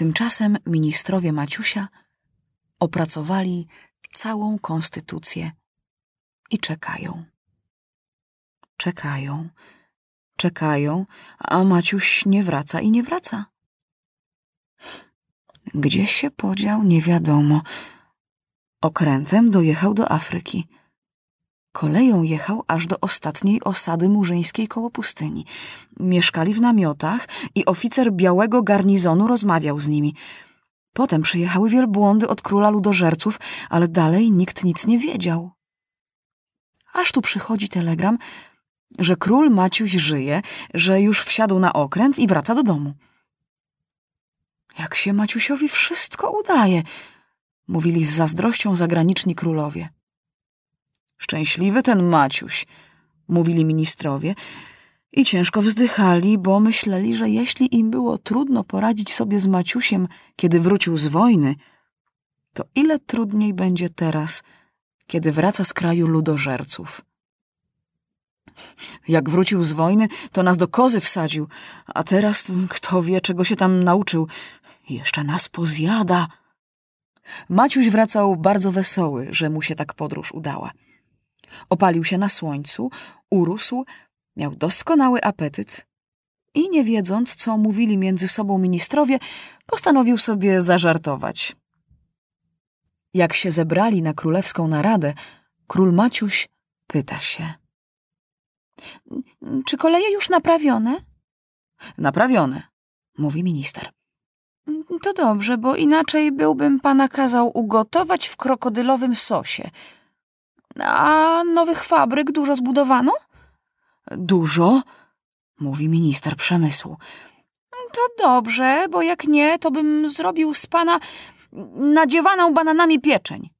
Tymczasem ministrowie Maciusia opracowali całą konstytucję i czekają. Czekają, czekają, a Maciuś nie wraca i nie wraca. Gdzie się podział, nie wiadomo. Okrętem dojechał do Afryki. Koleją jechał aż do ostatniej osady murzyńskiej koło pustyni. Mieszkali w namiotach i oficer białego garnizonu rozmawiał z nimi. Potem przyjechały wielbłądy od króla ludożerców, ale dalej nikt nic nie wiedział. Aż tu przychodzi telegram, że król Maciuś żyje, że już wsiadł na okręt i wraca do domu. Jak się Maciusiowi wszystko udaje, mówili z zazdrością zagraniczni królowie. Szczęśliwy ten Maciuś, mówili ministrowie i ciężko wzdychali, bo myśleli, że jeśli im było trudno poradzić sobie z Maciusiem, kiedy wrócił z wojny, to ile trudniej będzie teraz, kiedy wraca z kraju ludożerców. Jak wrócił z wojny, to nas do kozy wsadził, a teraz kto wie, czego się tam nauczył. Jeszcze nas pozjada. Maciuś wracał bardzo wesoły, że mu się tak podróż udała. Opalił się na słońcu, urósł, miał doskonały apetyt i nie wiedząc, co mówili między sobą ministrowie, postanowił sobie zażartować. Jak się zebrali na królewską naradę, król Maciuś pyta się. Czy koleje już naprawione? Naprawione, mówi minister. To dobrze, bo inaczej byłbym pana kazał ugotować w krokodylowym sosie. A nowych fabryk dużo zbudowano? Dużo, mówi minister przemysłu. To dobrze, bo jak nie, to bym zrobił z pana nadziewaną bananami pieczeń.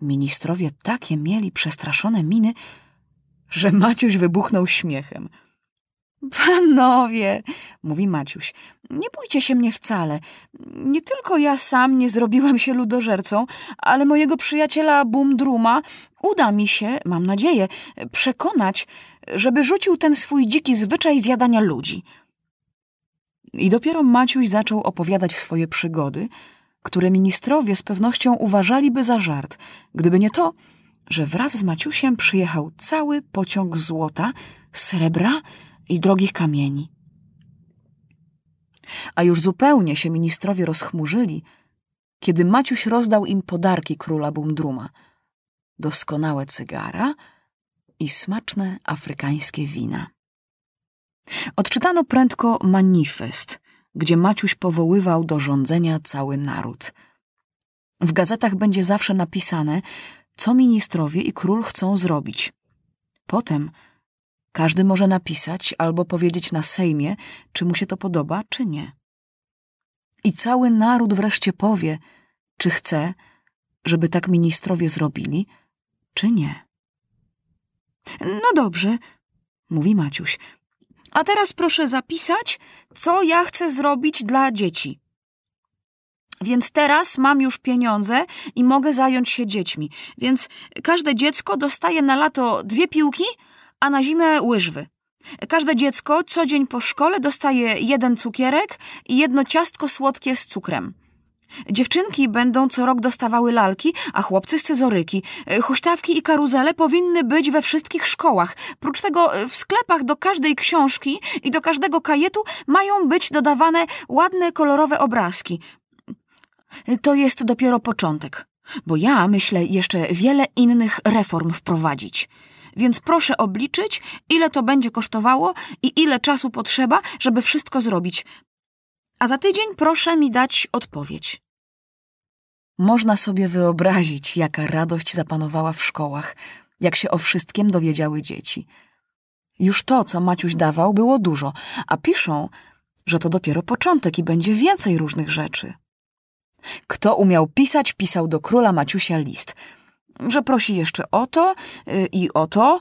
Ministrowie takie mieli przestraszone miny, że Maciuś wybuchnął śmiechem. Panowie, mówi Maciuś, nie bójcie się mnie wcale. Nie tylko ja sam nie zrobiłem się ludożercą, ale mojego przyjaciela Bumdruma uda mi się, mam nadzieję, przekonać, żeby rzucił ten swój dziki zwyczaj zjadania ludzi. I dopiero Maciuś zaczął opowiadać swoje przygody, które ministrowie z pewnością uważaliby za żart, gdyby nie to, że wraz z Maciusiem przyjechał cały pociąg złota, srebra i drogich kamieni. A już zupełnie się ministrowie rozchmurzyli, kiedy Maciuś rozdał im podarki króla Bumdruma. Doskonałe cygara i smaczne afrykańskie wina. Odczytano prędko manifest, gdzie Maciuś powoływał do rządzenia cały naród. W gazetach będzie zawsze napisane, co ministrowie i król chcą zrobić. Potem każdy może napisać albo powiedzieć na Sejmie, czy mu się to podoba, czy nie. I cały naród wreszcie powie, czy chce, żeby tak ministrowie zrobili, czy nie. No dobrze, mówi Maciuś. A teraz proszę zapisać, co ja chcę zrobić dla dzieci. Więc teraz mam już pieniądze i mogę zająć się dziećmi. Więc każde dziecko dostaje na lato dwie piłki, a na zimę łyżwy. Każde dziecko co dzień po szkole dostaje jeden cukierek i jedno ciastko słodkie z cukrem. Dziewczynki będą co rok dostawały lalki, a chłopcy scyzoryki. Huśtawki i karuzele powinny być we wszystkich szkołach. Prócz tego w sklepach do każdej książki i do każdego kajetu mają być dodawane ładne, kolorowe obrazki. To jest dopiero początek, bo ja myślę jeszcze wiele innych reform wprowadzić. Więc proszę obliczyć, ile to będzie kosztowało i ile czasu potrzeba, żeby wszystko zrobić. A za tydzień proszę mi dać odpowiedź. Można sobie wyobrazić, jaka radość zapanowała w szkołach, jak się o wszystkim dowiedziały dzieci. Już to, co Maciuś dawał, było dużo, a piszą, że to dopiero początek i będzie więcej różnych rzeczy. Kto umiał pisać, pisał do króla Maciusia list, że prosi jeszcze o to yy, i o to.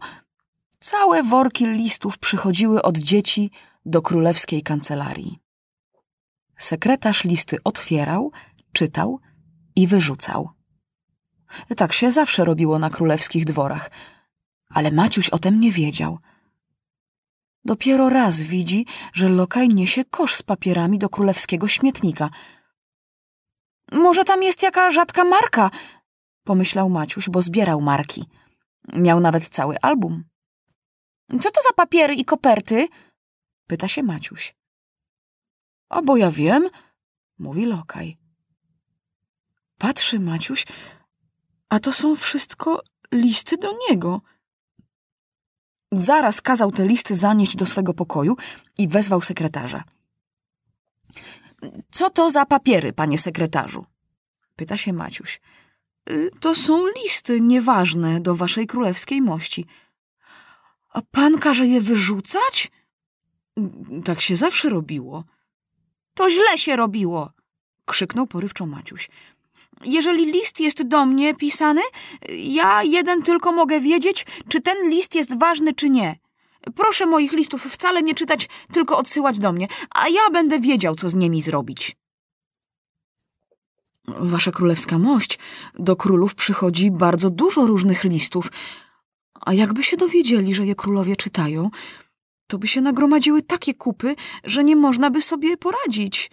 Całe worki listów przychodziły od dzieci do królewskiej kancelarii. Sekretarz listy otwierał, czytał i wyrzucał. Tak się zawsze robiło na królewskich dworach, ale Maciuś o tym nie wiedział. Dopiero raz widzi, że lokaj niesie kosz z papierami do królewskiego śmietnika. Może tam jest jaka rzadka marka, pomyślał Maciuś, bo zbierał marki. Miał nawet cały album. Co to za papiery i koperty? pyta się Maciuś. A bo ja wiem, mówi lokaj. Patrzy Maciuś, a to są wszystko listy do niego. Zaraz kazał te listy zanieść do swego pokoju i wezwał sekretarza. Co to za papiery, panie sekretarzu? Pyta się Maciuś. Y, to są listy nieważne do waszej królewskiej mości. A pan każe je wyrzucać? Tak się zawsze robiło. To źle się robiło, krzyknął porywczo Maciuś. Jeżeli list jest do mnie pisany, ja jeden tylko mogę wiedzieć, czy ten list jest ważny, czy nie. Proszę moich listów wcale nie czytać, tylko odsyłać do mnie, a ja będę wiedział, co z nimi zrobić. Wasza królewska mość, do królów przychodzi bardzo dużo różnych listów, a jakby się dowiedzieli, że je królowie czytają, to by się nagromadziły takie kupy, że nie można by sobie poradzić.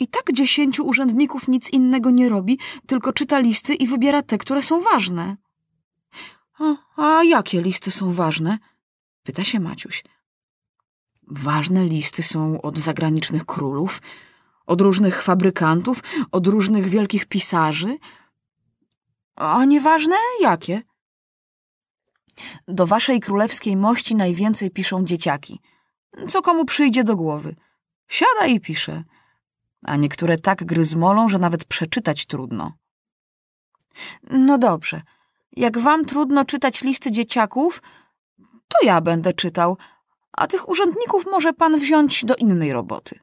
I tak dziesięciu urzędników nic innego nie robi, tylko czyta listy i wybiera te, które są ważne. A, a jakie listy są ważne? Pyta się Maciuś. Ważne listy są od zagranicznych królów, od różnych fabrykantów, od różnych wielkich pisarzy. A nieważne jakie? Do waszej królewskiej mości najwięcej piszą dzieciaki. Co komu przyjdzie do głowy. Siada i pisze. A niektóre tak gryzmolą, że nawet przeczytać trudno. No dobrze. Jak wam trudno czytać listy dzieciaków, to ja będę czytał, a tych urzędników może pan wziąć do innej roboty.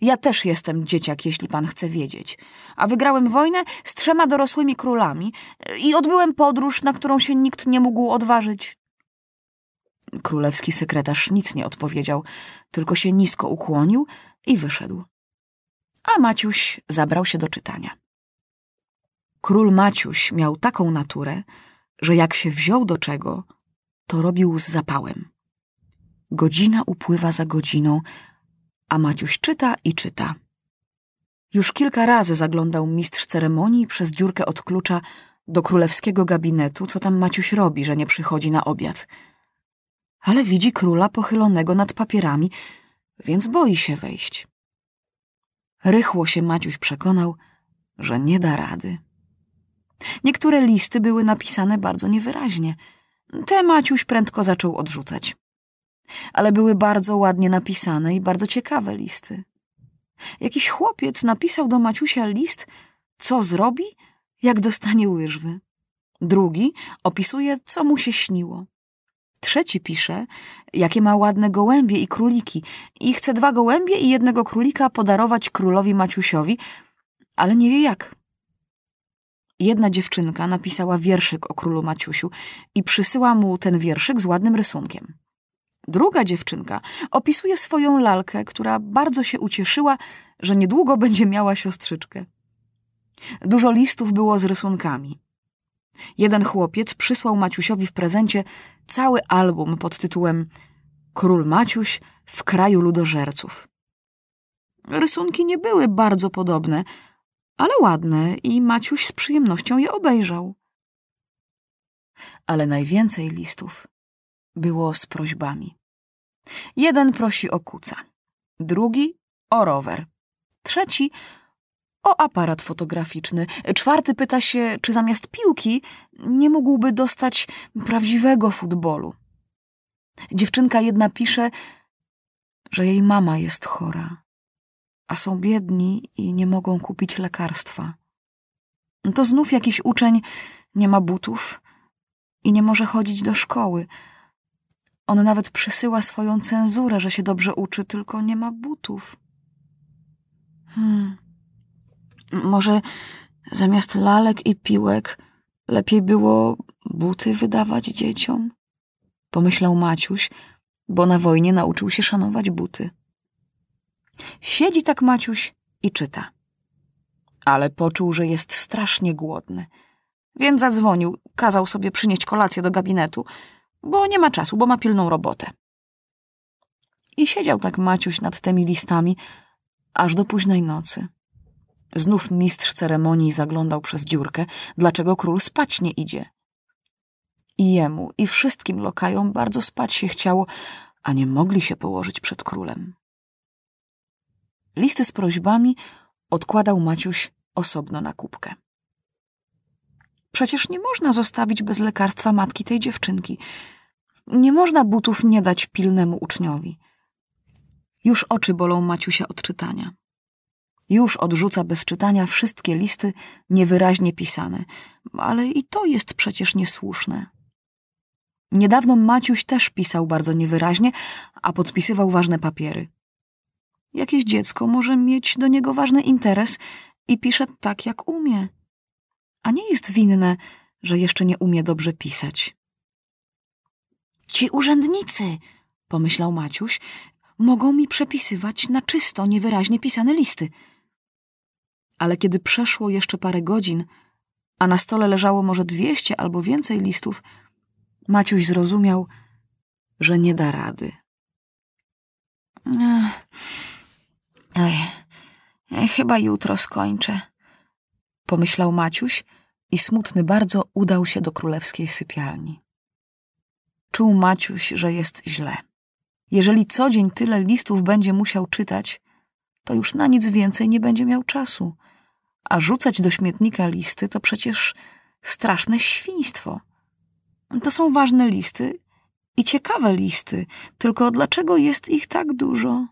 Ja też jestem dzieciak, jeśli pan chce wiedzieć. A wygrałem wojnę z trzema dorosłymi królami i odbyłem podróż, na którą się nikt nie mógł odważyć. Królewski sekretarz nic nie odpowiedział, tylko się nisko ukłonił i wyszedł. A Maciuś zabrał się do czytania. Król Maciuś miał taką naturę, że jak się wziął do czego, to robił z zapałem. Godzina upływa za godziną, a Maciuś czyta i czyta. Już kilka razy zaglądał mistrz ceremonii przez dziurkę od klucza do królewskiego gabinetu, co tam Maciuś robi, że nie przychodzi na obiad. Ale widzi króla pochylonego nad papierami, więc boi się wejść. Rychło się Maciuś przekonał, że nie da rady. Niektóre listy były napisane bardzo niewyraźnie. Te Maciuś prędko zaczął odrzucać ale były bardzo ładnie napisane i bardzo ciekawe listy. Jakiś chłopiec napisał do Maciusia list, co zrobi, jak dostanie łyżwy. Drugi opisuje, co mu się śniło. Trzeci pisze, jakie ma ładne gołębie i króliki i chce dwa gołębie i jednego królika podarować królowi Maciusiowi, ale nie wie jak. Jedna dziewczynka napisała wierszyk o królu Maciusiu i przysyła mu ten wierszyk z ładnym rysunkiem. Druga dziewczynka opisuje swoją lalkę, która bardzo się ucieszyła, że niedługo będzie miała siostrzyczkę. Dużo listów było z rysunkami. Jeden chłopiec przysłał Maciusiowi w prezencie cały album pod tytułem Król Maciuś w kraju ludożerców. Rysunki nie były bardzo podobne, ale ładne i Maciuś z przyjemnością je obejrzał. Ale najwięcej listów było z prośbami. Jeden prosi o kuca, drugi o rower, trzeci o aparat fotograficzny, czwarty pyta się, czy zamiast piłki nie mógłby dostać prawdziwego futbolu. Dziewczynka jedna pisze, że jej mama jest chora, a są biedni i nie mogą kupić lekarstwa. To znów jakiś uczeń nie ma butów i nie może chodzić do szkoły – on nawet przysyła swoją cenzurę, że się dobrze uczy, tylko nie ma butów. Hmm. Może zamiast lalek i piłek lepiej było buty wydawać dzieciom? Pomyślał Maciuś, bo na wojnie nauczył się szanować buty. Siedzi tak Maciuś i czyta. Ale poczuł, że jest strasznie głodny. Więc zadzwonił, kazał sobie przynieść kolację do gabinetu – bo nie ma czasu, bo ma pilną robotę. I siedział tak Maciuś nad tymi listami, aż do późnej nocy. Znów mistrz ceremonii zaglądał przez dziurkę, dlaczego król spać nie idzie. I jemu, i wszystkim lokajom bardzo spać się chciało, a nie mogli się położyć przed królem. Listy z prośbami odkładał Maciuś osobno na kubkę. Przecież nie można zostawić bez lekarstwa matki tej dziewczynki. Nie można butów nie dać pilnemu uczniowi. Już oczy bolą Maciusia od czytania. Już odrzuca bez czytania wszystkie listy niewyraźnie pisane, ale i to jest przecież niesłuszne. Niedawno Maciuś też pisał bardzo niewyraźnie, a podpisywał ważne papiery. Jakieś dziecko może mieć do niego ważny interes i pisze tak, jak umie. A nie jest winne, że jeszcze nie umie dobrze pisać. Ci urzędnicy, pomyślał Maciuś, mogą mi przepisywać na czysto, niewyraźnie pisane listy. Ale kiedy przeszło jeszcze parę godzin, a na stole leżało może dwieście albo więcej listów, Maciuś zrozumiał, że nie da rady. Ej, chyba jutro skończę, pomyślał Maciuś i smutny bardzo udał się do królewskiej sypialni. Czuł Maciuś, że jest źle. Jeżeli co dzień tyle listów będzie musiał czytać, to już na nic więcej nie będzie miał czasu. A rzucać do śmietnika listy to przecież straszne świństwo. To są ważne listy i ciekawe listy, tylko dlaczego jest ich tak dużo?